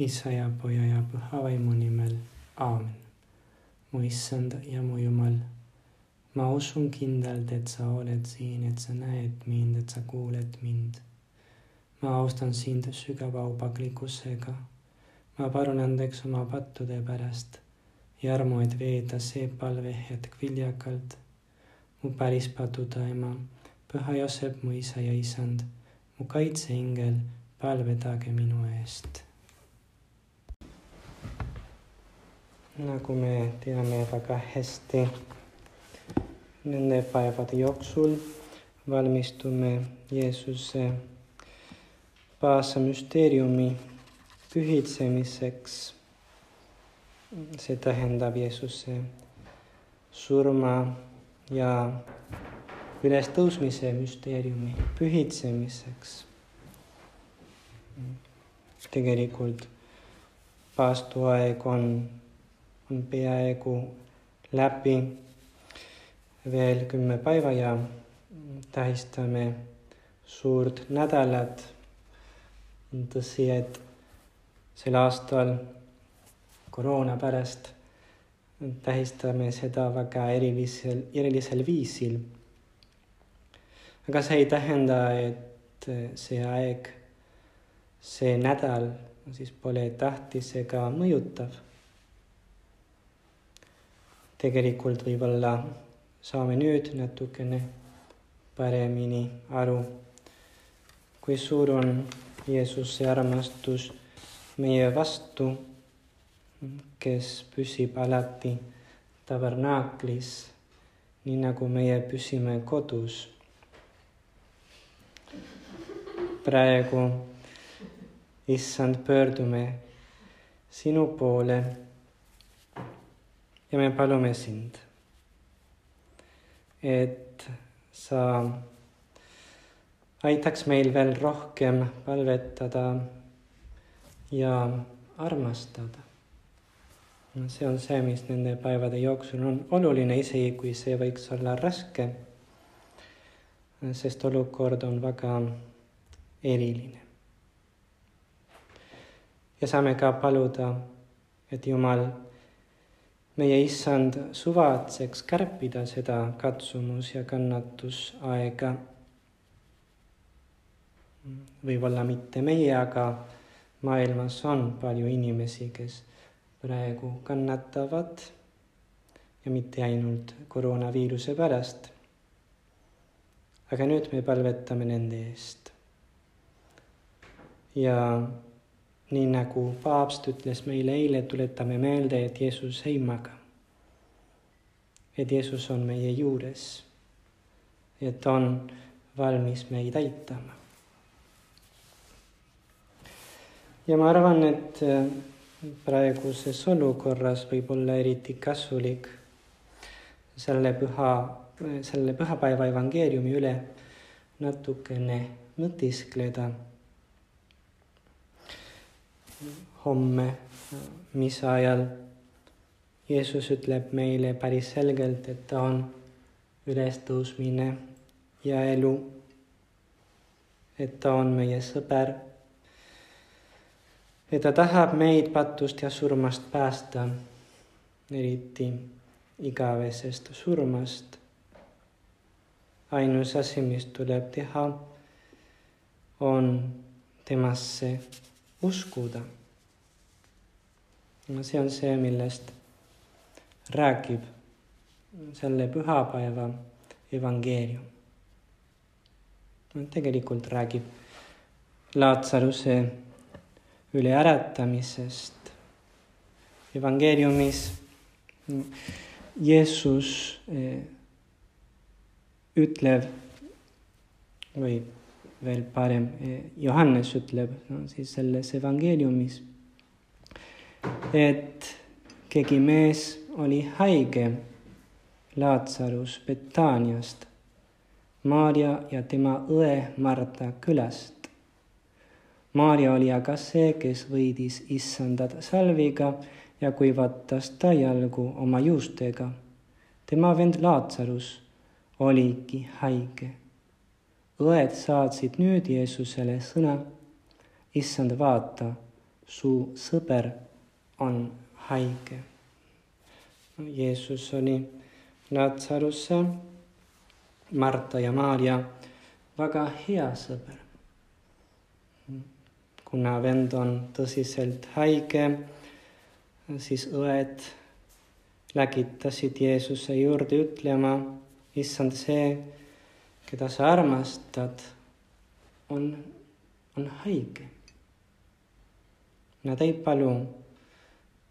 Isa ja Poja ja Püha Vaimu nimel, aamen. mu issand ja mu Jumal, ma usun kindlalt, et sa oled siin, et sa näed mind, et sa kuuled mind. ma austan sind sügava aupaklikkusega. ma palun andeks oma pattude pärast ja armu, et veeda see palvehetk viljakalt. mu päris paduda ema, püha Joosep, mu isa ja isand, mu kaitseingel, palvedage minu eest nagu me teame väga hästi, nende päevade jooksul valmistume Jeesuse paasamüsteeriumi pühitsemiseks. see tähendab Jeesuse surma ja ülestõusmise müsteeriumi pühitsemiseks. tegelikult paastuaeg on peaaegu läbi veel kümme päeva ja tähistame suurt nädalat. tõsi, et sel aastal koroona pärast tähistame seda väga erilisel, erilisel viisil. aga see ei tähenda, et see aeg, see nädal siis pole tähtis ega mõjutav tegelikult võib-olla saame nüüd natukene paremini aru, kui suur on Jeesuse armastus meie vastu, kes püsib alati tabernaaklis, nii nagu meie püsime kodus. praegu, issand, pöördume sinu poole ja me palume sind, et sa aitaks meil veel rohkem palvetada ja armastada. see on see, mis nende päevade jooksul on oluline, isegi kui see võiks olla raske, sest olukord on väga eriline. ja saame ka paluda, et Jumal meie issand suvatseks kärpida seda katsumus- ja kannatusaega. võib-olla mitte meie, aga maailmas on palju inimesi, kes praegu kannatavad ja mitte ainult koroonaviiruse pärast. aga nüüd me palvetame nende eest. ja nii nagu paavst ütles meile eile, tuletame meelde, et Jeesus ei maga. et Jeesus on meie juures. et on valmis meid aitama. ja ma arvan, et äh, praeguses olukorras võib olla eriti kasulik selle püha, selle pühapäeva evangeeliumi üle natukene mõtiskleda homme misa ajal Jeesus ütleb meile päris selgelt, et ta on ülestõusmine ja elu. et ta on meie sõber. et ta tahab meid patust ja surmast päästa, eriti igavesest surmast. ainus asi, mis tuleb teha, on temasse uskuda. see on see, millest räägib selle pühapäeva evangeelium. tegelikult räägib Laatsaruse üleäratamisest. evangeeliumis Jeesus eh, ütleb või veel parem, Johannes ütleb no, siis selles evangeeliumis, et keegi mees oli haige, Laatsarus Betaniast, Maarja ja tema õe Marta külast. Maarja oli aga see, kes võidis issandat salviga ja kuivatas ta jalgu oma juustega. tema vend Laatsarus oligi haige õed saatsid nüüd Jeesusele sõna, issand, vaata, su sõber on haige. Jeesus oli Laatsarusse, Marta ja Maarja väga hea sõber. kuna vend on tõsiselt haige, siis õed lägitasid Jeesuse juurde ütlema, issand, see, keda sa armastad, on, on haige. Nad ei palu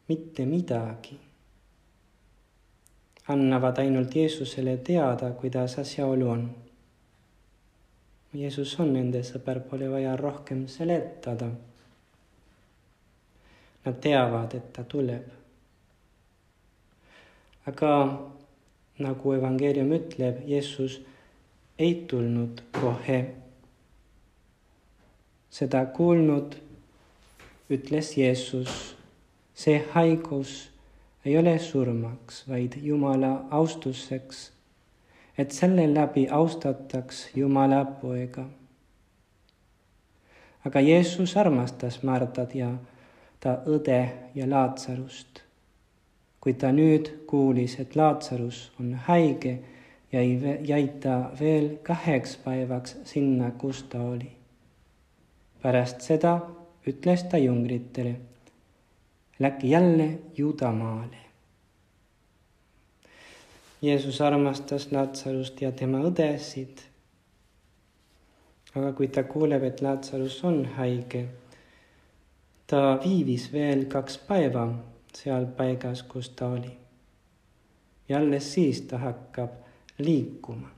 mitte midagi. annavad ainult Jeesusele teada, kuidas asjaolu on Jeesus on nende sõber, pole vaja rohkem seletada. Nad teavad, et ta tuleb. aga nagu evangeelium ütleb, Jeesus ei tulnud kohe. seda kuulnud ütles Jeesus, see haigus ei ole surmaks, vaid Jumala austuseks et selle läbi austataks Jumala poega. aga Jeesus armastas Martat ja ta õde ja Laatsarust. kui ta nüüd kuulis, et Laatsarus on haige, jäi, jäi ta veel kaheks päevaks sinna, kus ta oli. pärast seda ütles ta jungritele, läks jälle Judamaale Jeesus armastas Laatsarust ja tema õdesid. aga kui ta kuuleb, et Laatsarus on haige, ta viibis veel kaks päeva seal paigas, kus ta oli. ja alles siis ta hakkab liikuma.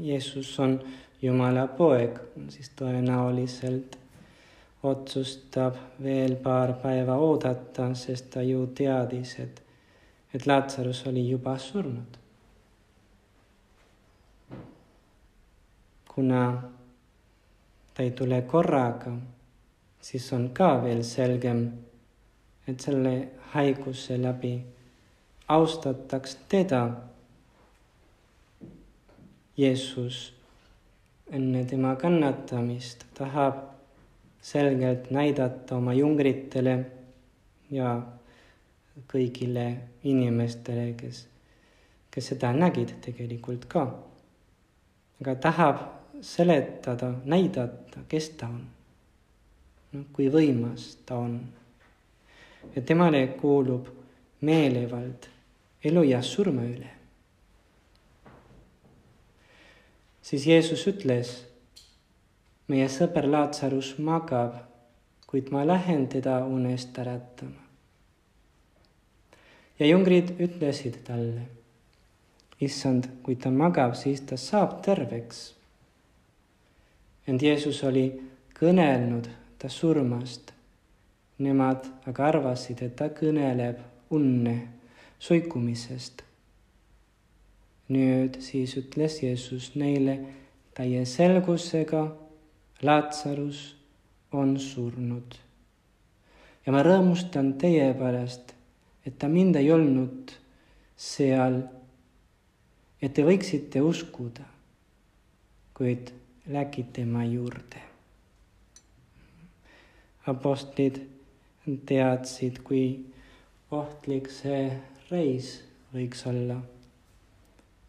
Jeesus on Jumala poeg, siis tõenäoliselt otsustab veel paar päeva oodata, sest ta ju teadis, et et Laatsarus oli juba surnud. kuna ta ei tule korraga, siis on ka veel selgem, et selle haiguse läbi austataks teda. Jeesus enne tema kannatamist tahab selgelt näidata oma jungritele ja kõigile inimestele, kes, kes seda nägid tegelikult ka. aga tahab seletada, näidata, kes ta on. noh, kui võimas ta on. ja temale kuulub meelevald elu ja surma üle. siis Jeesus ütles, meie sõber Laatsarus magab, kuid ma lähen teda unest äratama ja jungrid ütlesid talle, issand, kui ta magab, siis ta saab terveks. ent Jeesus oli kõnelnud ta surmast. Nemad aga arvasid, et ta kõneleb unne suikumisest. nüüd siis ütles Jeesus neile täie selgusega, Laatsarus on surnud. ja ma rõõmustan teie pärast et ta mind ei olnud seal, et te võiksite uskuda, kuid läki tema juurde. Apostlid teadsid, kui ohtlik see reis võiks olla.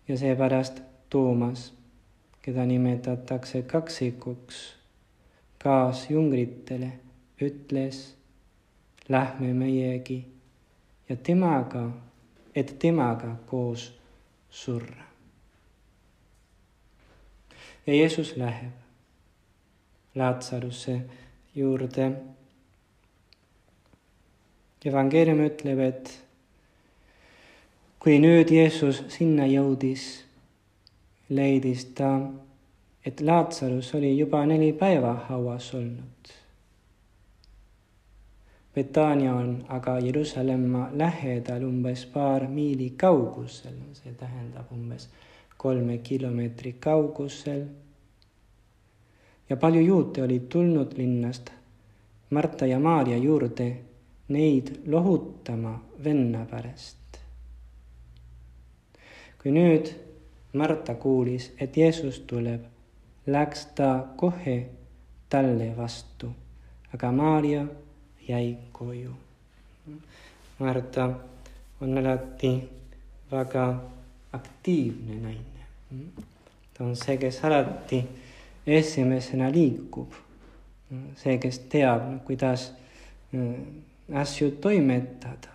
ja seepärast Toomas, keda nimetatakse kaksikuks, kaasjungritele ütles, lähme meiegi ja temaga, et temaga koos surra. ja Jeesus läheb Laatsaruse juurde. evangeelium ütleb, et kui nüüd Jeesus sinna jõudis, leidis ta, et Laatsarus oli juba neli päeva hauas olnud Betania on aga Jeruusalemma lähedal umbes paar miili kaugusel, see tähendab umbes kolme kilomeetri kaugusel. ja palju juute olid tulnud linnast Marta ja Maarja juurde neid lohutama venna pärast. Kui nüüd Marta kuulis, et Jeesus tuleb, läks ta kohe talle vastu aga Maarja jäi koju. Marta on alati väga aktiivne naine. ta on see, kes alati esimesena liikub. see, kes teab, kuidas äh, asju toimetada.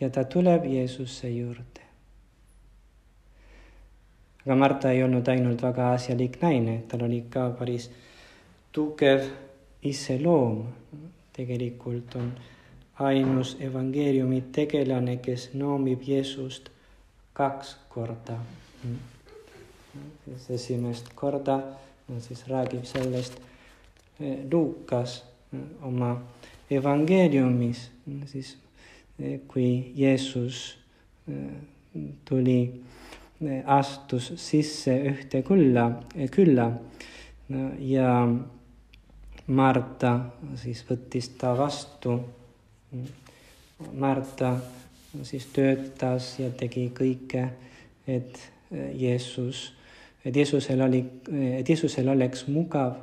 ja ta tuleb Jeesuse juurde. Marta ei olnud ainult väga asjalik naine, tal oli ka päris tugev iseloom. tegelikult on ainus evangeeliumi tegelane, kes noomib Jeesust kaks korda. siis mm. esimest korda siis räägib sellest eh, Luukas mm, oma evangeeliumis, mm, siis kui eh, Jeesus eh, tuli astus sisse ühte külla, külla ja Marta siis võttis ta vastu. Marta siis töötas ja tegi kõike, et Jeesus, et Jeesusel oli, et Jeesusel oleks mugav,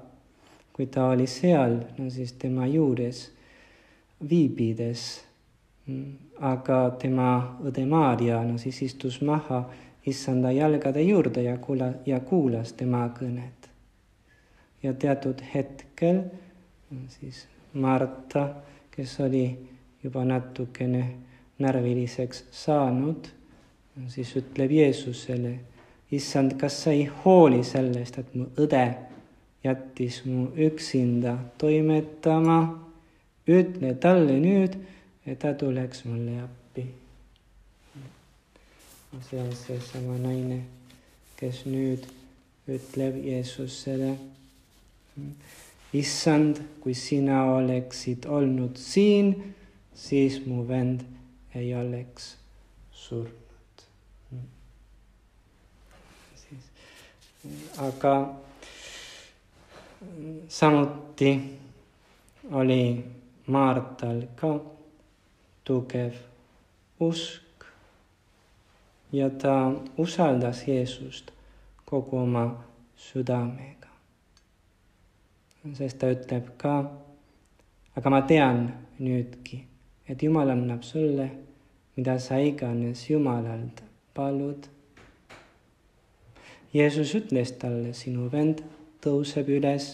kui ta oli seal, no siis tema juures viibides. aga tema õde Maarja, no siis istus maha issanda jalgade juurde ja kuula- ja kuulas tema kõnet ja teatud hetkel siis Marta, kes oli juba natukene närviliseks saanud, siis ütleb Jeesusele, issand, kas sa ei hooli sellest, et mu õde jättis mu üksinda toimetama, ütle talle nüüd, et ta tuleks mulle appi. On seesama naine, kes nüüd ütleb Jeesusele issand, kui sina oleksid olnud siin, siis mu vend ei oleks surnud. siis, aga samuti oli Maartal ka tugev usk ja ta usaldas Jeesust kogu oma südamega sest ta ütleb ka, aga ma tean nüüdki, et Jumal annab sulle, mida sa iganes Jumalalt palud. Jeesus ütles talle, sinu vend tõuseb üles.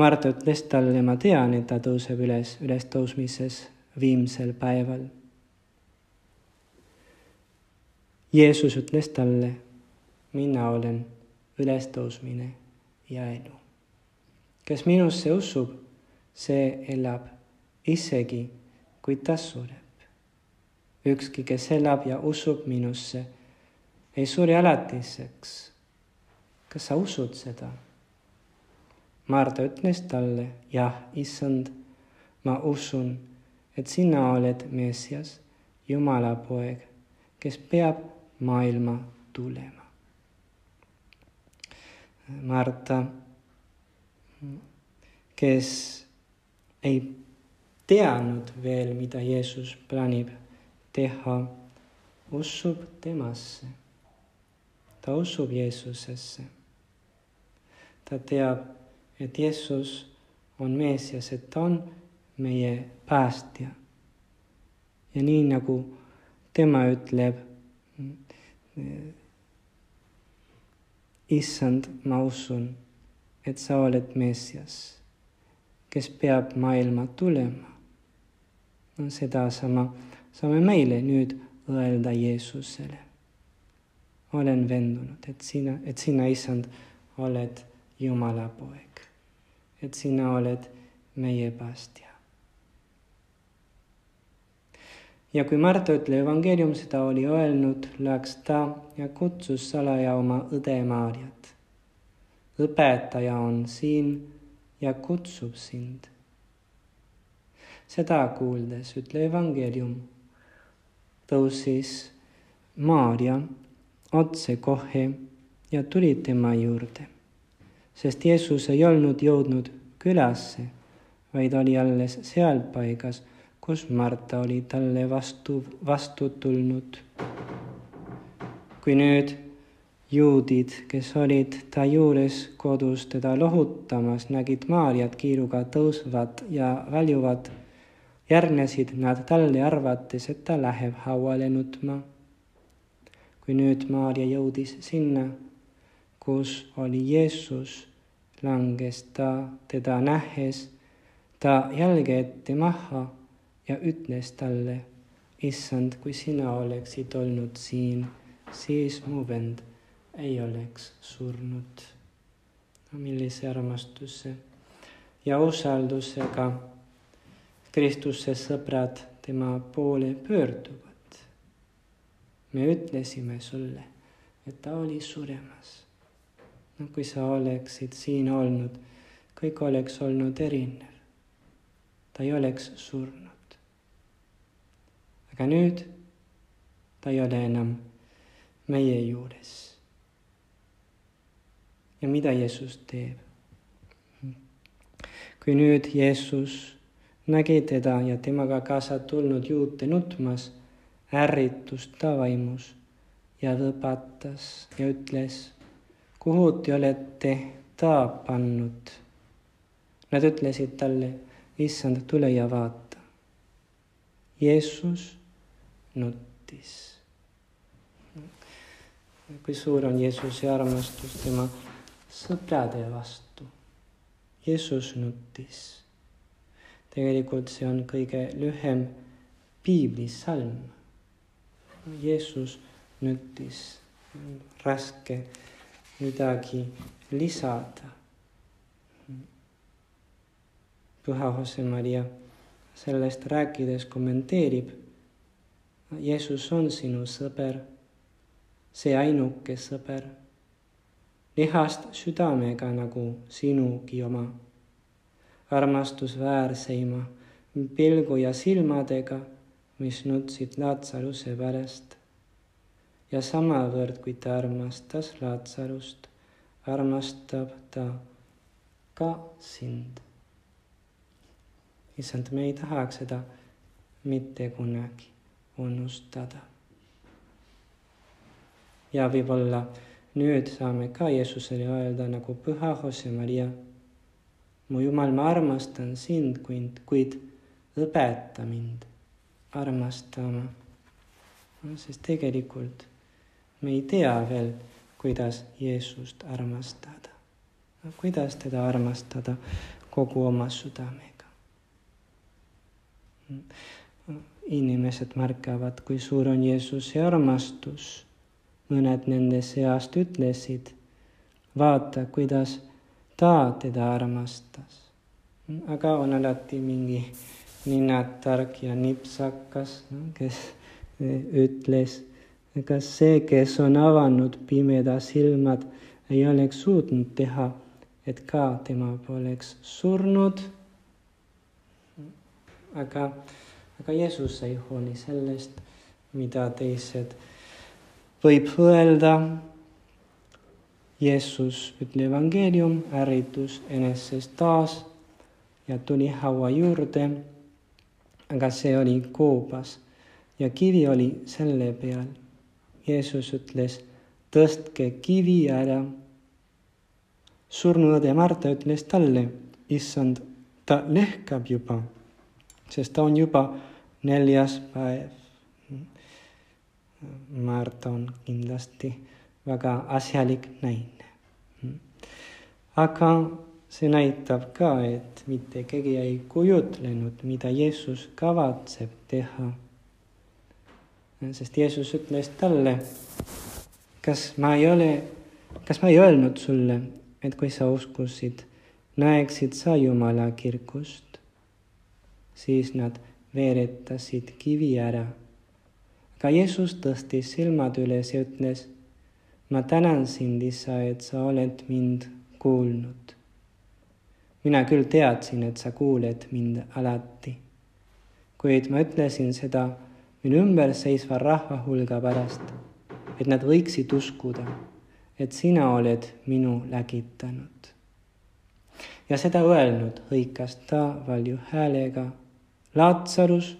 Marta ütles talle, ma tean, et ta tõuseb üles ülestõusmises viimsel päeval. Jeesus ütles talle, mina olen ülestõusmine ja elu. kes minusse usub, see elab isegi, kui ta sureb. ükski, kes elab ja usub minusse, ei sure alatiseks. kas sa usud seda? Marta ütles talle, jah, issand, ma usun, et sina oled Messias, Jumala poeg, kes peab maailma tulema. Marta, kes ei teadnud veel, mida Jeesus plaanib teha, usub temasse. ta usub Jeesusesse. ta teab, et Jeesus on Meesias, et ta on meie päästja. ja nii nagu tema ütleb, issand, ma usun, et sa oled Messias, kes peab maailma tulema. no sedasama saame meile nüüd öelda Jeesusele. olen veendunud, et sina, et sina, issand, oled Jumala poeg, et sina oled meie päästja. Ja kui Marta ütle evangeelium seda oli öelnud, läks ta ja kutsus salaja oma õde Maarjat. õpetaja on siin ja kutsub sind. seda kuuldes, ütle evangeelium, tõusis Maarja otsekohe ja tuli tema juurde, sest Jeesus ei olnud jõudnud külasse, vaid oli alles seal paigas kus Marta oli talle vastu, vastu tulnud. kui nüüd juudid, kes olid ta juures kodus teda lohutamas, nägid Maarjat kiiruga tõusvat ja väljuvat, järgnesid nad talle, arvates, et ta läheb hauale nutma. kui nüüd Maarja jõudis sinna, kus oli Jeesus, langes ta teda nähes, ta jalge ette maha ja ütles talle, issand, kui sina oleksid olnud siin, siis mu vend ei oleks surnud. no millise armastuse ja usaldusega Kristuse sõbrad tema poole pöörduvad. me ütlesime sulle, et ta oli suremas no kui sa oleksid siin olnud, kõik oleks olnud erinev. ta ei oleks surnud. Aga nüüd ta ei ole enam meie juures. ja mida Jeesus teeb? kui nüüd Jeesus nägi teda ja temaga kaasa tulnud juute nutmas, ärritus ta vaimus ja võpatas ja ütles kuhu te olete ta pannud? Nad ütlesid talle, issand, tule ja vaata. Jeesus nuttis. kui suur on Jeesuse armastus tema sõprade vastu. Jeesus nuttis. tegelikult see on kõige lühem piiblisalm. Jeesus nuttis, raske midagi lisada. püha Jose Maria sellest rääkides kommenteerib. Jeesus on sinu sõber, see ainuke sõber, lihast südamega nagu sinugi oma, armastusväärseima pilgu ja silmadega, mis nutsid Laatsaruse pärast ja samavõrd, kui ta armastas Laatsarust, armastab ta ka sind. issand, me ei tahaks seda mitte kunagi unustada. ja võib-olla nüüd saame ka Jeesusele öelda nagu püha Jose Maria. mu Jumal, ma armastan sind, kuid, kuid õpeta mind armastama. sest tegelikult me ei tea veel, kuidas Jeesust armastada. kuidas teda armastada kogu oma südamega. Inimesed märkavad, kui suur on Jeesuse armastus. mõned nende seast ütlesid, vaata, kuidas ta teda armastas. aga on alati mingi ninnatark ja nipsakas, kes ütles kas see, kes on avanud pimeda silmad, ei oleks suutnud teha, et ka tema poleks surnud. aga, aga Jeesus ei hooli sellest, mida teised võib öelda. Jeesus, ütle evangeelium, ärritus enesest taas ja tuli haua juurde. aga see oli koobas ja kivi oli selle peal Jeesus ütles, tõstke kivi ära. surnuõde Marta ütles talle, issand, ta lehkab juba, sest ta on juba neljas päev. Marta on kindlasti väga asjalik naine. aga see näitab ka, et mitte keegi ei kujutlenud, mida Jeesus kavatseb teha sest Jeesus ütles talle, kas ma ei ole, kas ma ei öelnud sulle, et kui sa uskusid, näeksid sa Jumala kirkust, siis nad veeretasid kivi ära. aga Jeesus tõstis silmad üles ja ütles, ma tänan sind, isa, et sa oled mind kuulnud. mina küll teadsin, et sa kuuled mind alati, kuid ma ütlesin seda minu ümber seisva rahva hulga pärast, et nad võiksid uskuda, et sina oled minu lägitanud. ja seda öelnud hõikas ta valju häälega, Laatsarus,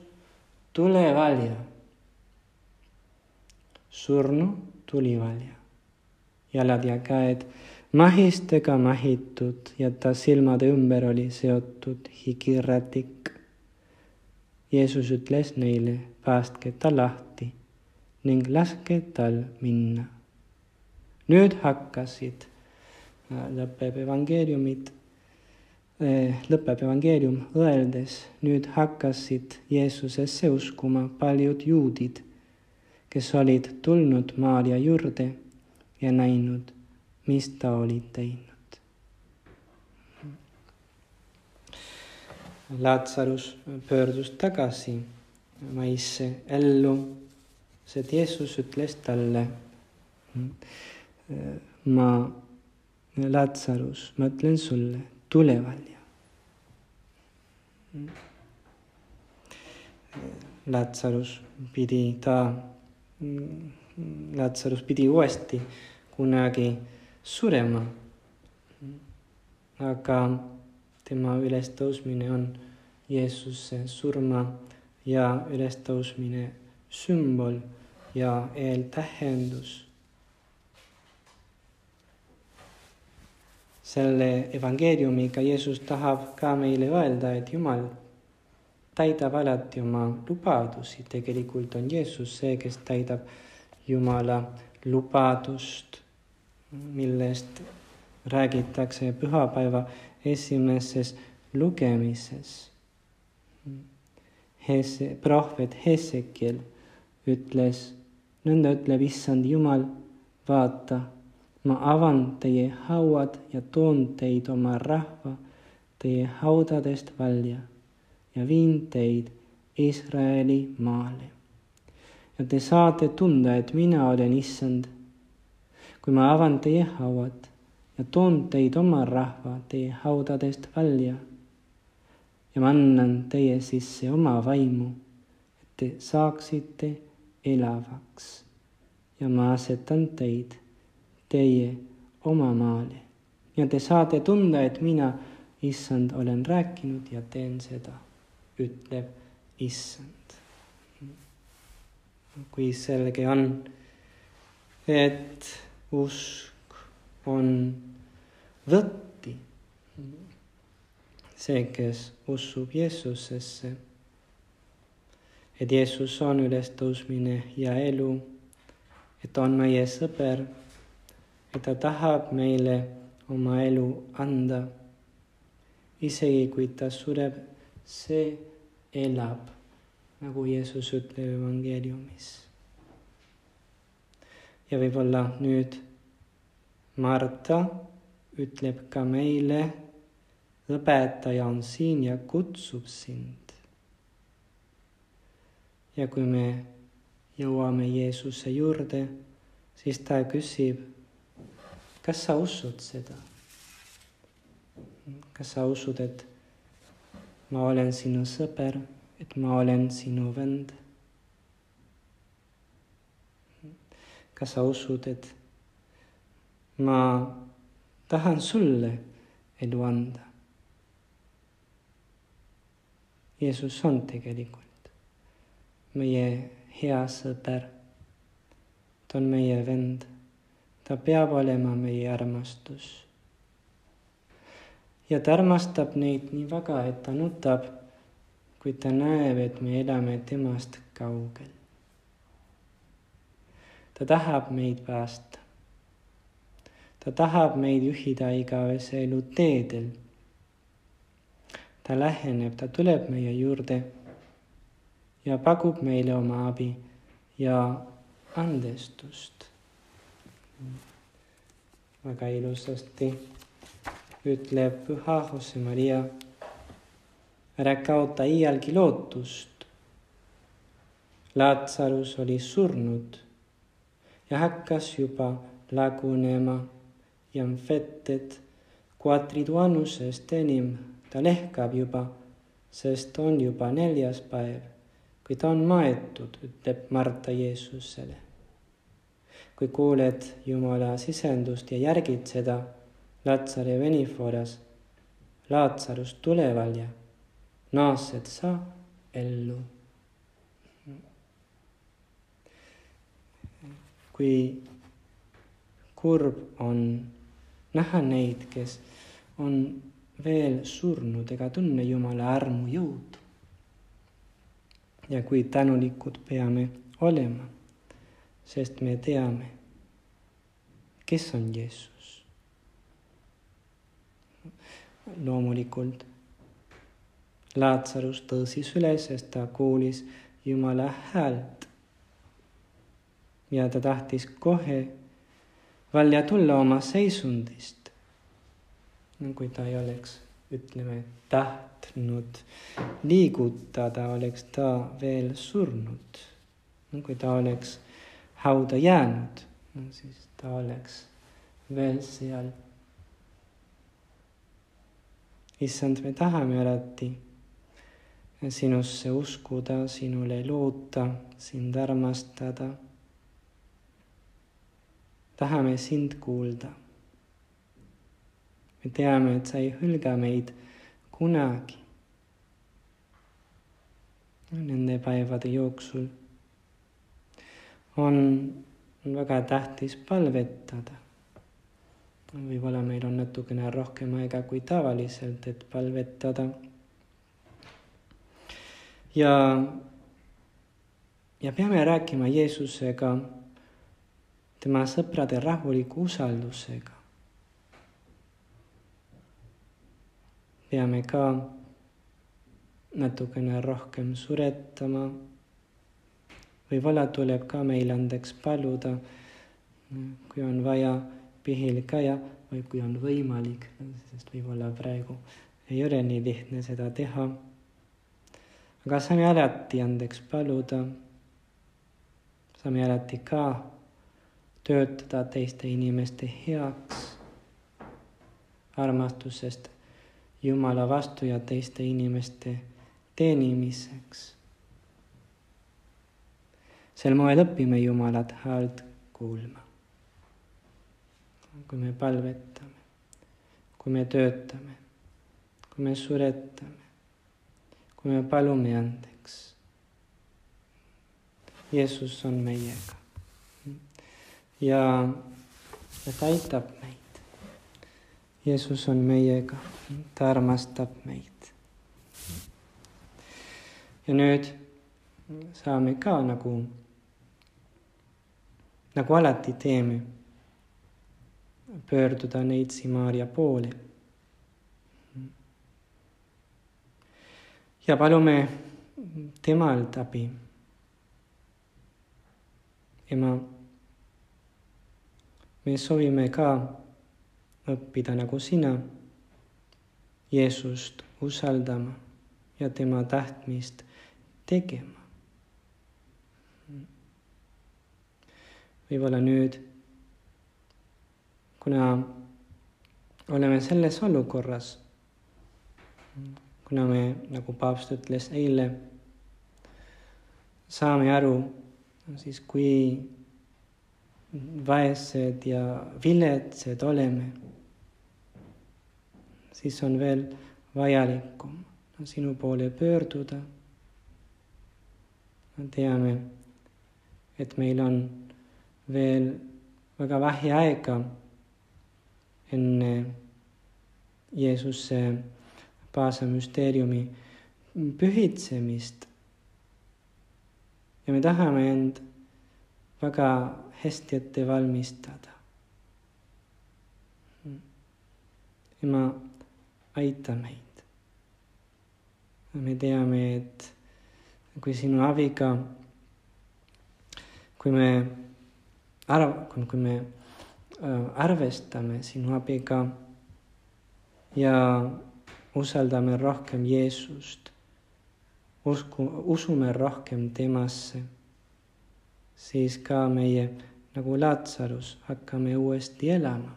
tule valja. surnu tuli valja jalad ja käed mahistega mahitud ja ta silmade ümber oli seotud higirätik. Jeesus ütles neile, päästke ta lahti ning laske tal minna. nüüd hakkasid, lõpeb evangeeliumid, lõpeb evangeelium öeldes, nüüd hakkasid Jeesusesse uskuma paljud juudid, kes olid tulnud Maarja juurde ja näinud mis ta oli teinud. Lazarus pöördus tagasi maisse ellu, sest Jeesus ütles talle, ma, Lazarus, ma ütlen sulle, tule välja. Lazarus pidi ta, Lazarus pidi uuesti kunagi surema. aga tema ülestõusmine on Jeesuse surma ja ülestõusmine sümbol ja eeltähendus. Selle evangeeliumiga Jeesus tahab ka meile öelda, et Jumal täidab alati oma lubadusi, tegelikult on Jeesus see, kes täidab Jumala lubadust millest räägitakse pühapäeva esimeses lugemises. Hese, prohvet Hesekiel ütles, nõnda ütleb issand Jumal, vaata, ma avan teie hauad ja toon teid oma rahva teie haudadest välja ja viin teid Iisraeli maale. ja te saate tunda, et mina olen issand kui ma avan teie hauad ja toon teid oma rahva teie haudadest välja ja ma annan teie sisse oma vaimu, et te saaksite elavaks ja ma asetan teid teie oma maale ja te saate tunda, et mina, issand, olen rääkinud ja teen seda, ütleb issand. kui selge on, et usk on võtti. see, kes usub Jeesusesse, et Jeesus on ülestõusmine ja elu, et on meie sõber, et ta tahab meile oma elu anda. isegi kui ta sureb, see elab, nagu Jeesus ütleb evangeeliumis ja võib-olla nüüd Marta ütleb ka meile, õpetaja on siin ja kutsub sind. ja kui me jõuame Jeesuse juurde, siis ta küsib, kas sa usud seda? kas sa usud, et ma olen sinu sõber, et ma olen sinu vend? kas sa usud, et ma tahan sulle elu anda? Jeesus on tegelikult meie hea sõber. ta on meie vend. Ta peab olema meie armastus. ja ta armastab neid nii väga, et ta nutab, kui ta näeb, et me elame temast kaugel ta tahab meid päästa. ta tahab meid juhida igavese elu teedel. ta läheneb, ta tuleb meie juurde ja pakub meile oma abi ja andestust. Väga ilusasti ütleb püha Jose Maria. ära kaota iialgi lootust. Lazarus oli surnud ja hakkas juba lagunema ja fetted quatriduanusest enim ta lehkab juba, sest on juba neljas päev, kui ta on maetud, ütleb Marta Jeesusele. Kui kuuled Jumala sisendust ja järgid seda, Latsari veniforas, Laatsarus tule välja, naased sa ellu kui kurb on näha neid, kes on veel surnud ega tunne Jumala armu jõudu. ja kui tänulikud peame olema, sest me teame, kes on Jeesus. loomulikult Laatsarus tõusis üles, sest ta kuulis Jumala häält. ja ta tahtis kohe välja tulla oma seisundist. kui ta ei oleks, ütleme, tahtnud liigutada, oleks ta veel surnud. kui ta oleks hauda jäänud, siis ta oleks veel seal. issand, me tahame alati sinusse uskuda, sinule loota, sind armastada. tahame sind kuulda. me teame, et sa ei hülga meid kunagi. Nende päevade jooksul on väga tähtis palvetada. võib-olla meil on natukene rohkem aega kui tavaliselt, et palvetada ja, ja peame rääkima Jeesusega tema sõprade rahuliku usaldusega. peame ka natukene rohkem suretama. Võib-olla tuleb ka meil andeks paluda, kui on vaja pihil käia või kui on võimalik, sest võib-olla praegu ei ole nii lihtne seda teha aga saame alati andeks paluda. saame alati ka töötada teiste inimeste heaks, armastusest Jumala vastu ja teiste inimeste teenimiseks. Sel moel õpime Jumalat häält kuulma. kui me palvetame, kui me töötame, kui me suretame, kui me palume andeks. Jeesus on meiega ja, ta aitab meid. Jeesus on meiega, ta armastab meid. ja nüüd saame ka nagu, nagu alati teeme, pöörduda neitsi Maarja poole ja palume temalt abi. ema, me soovime ka õppida nagu sina Jeesust usaldama ja tema tahtmist tegema. Võib-olla nüüd, kuna oleme selles olukorras kuna me, nagu paavst ütles eile, saame aru siis, kui vaesed ja viletsad oleme, siis on veel vajalikum sinu poole pöörduda. teame, et meil on veel väga vähe aega enne Jeesuse Paasa müsteeriumi pühitsemist. ja me tahame end väga hästi ette valmistada. ema, aita meid. me teame, et kui sinu abiga, kui me arv-, kui me arvestame sinu abiga ja usaldame rohkem Jeesust, usku, usume rohkem temasse, siis ka meie nagu Laatsarus hakkame uuesti elama.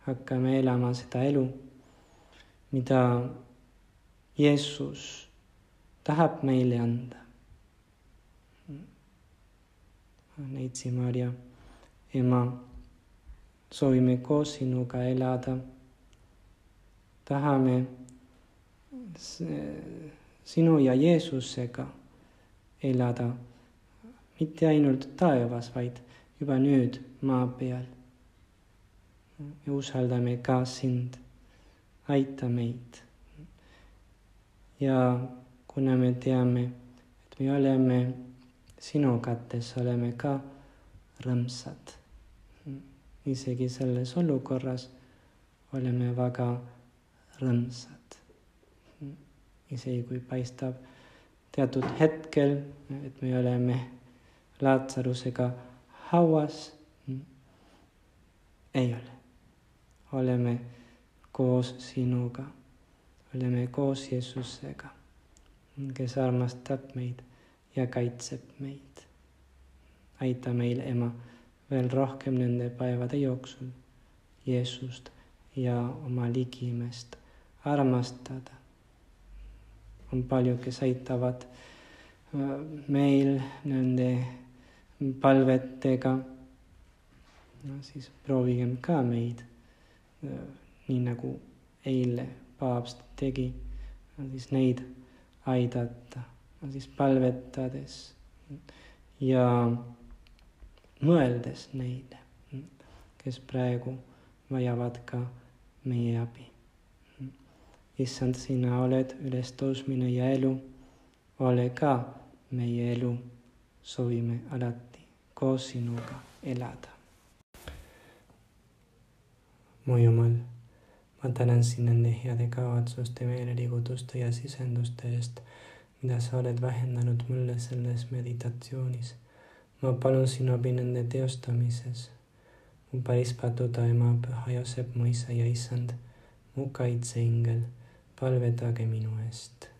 hakkame elama seda elu, mida Jeesus tahab meile anda. Neitsi Maarja, ema, soovime koos sinuga elada tahame sinu ja Jeesusega elada. Mitte ainult taevas, vaid juba nüüd maa peal. Me usaldame ka sind, aita meid. ja kuna me teame, et me oleme sinu kätes, oleme ka rõõmsad. isegi selles olukorras oleme väga rõõmsad. isegi kui paistab teatud hetkel, et me oleme Laatsarusega hauas, ei ole. oleme koos sinuga, oleme koos Jeesusega, kes armastab meid ja kaitseb meid. aita meil, ema, veel rohkem nende päevade jooksul Jeesust ja oma ligimest armastada. on palju, kes aitavad äh, meil nende palvetega. no siis proovigem ka meid, äh, nii nagu eile paavst tegi, siis neid aidata, siis palvetades ja mõeldes neile, kes praegu vajavad ka meie abi. issand, sina oled ülestõusmine ja elu, ole ka meie elu, soovime alati koos sinuga elada. mu Jumal, ma tänan sind nende heade kavatsuste, meeleliigutuste ja sisenduste eest, mida sa oled vähendanud mulle selles meditatsioonis. ma palun sinu abi nende teostamises mu päris paduda ema, püha Joosep, mu isa ja issand, mu kaitseingel, palvetage minu eest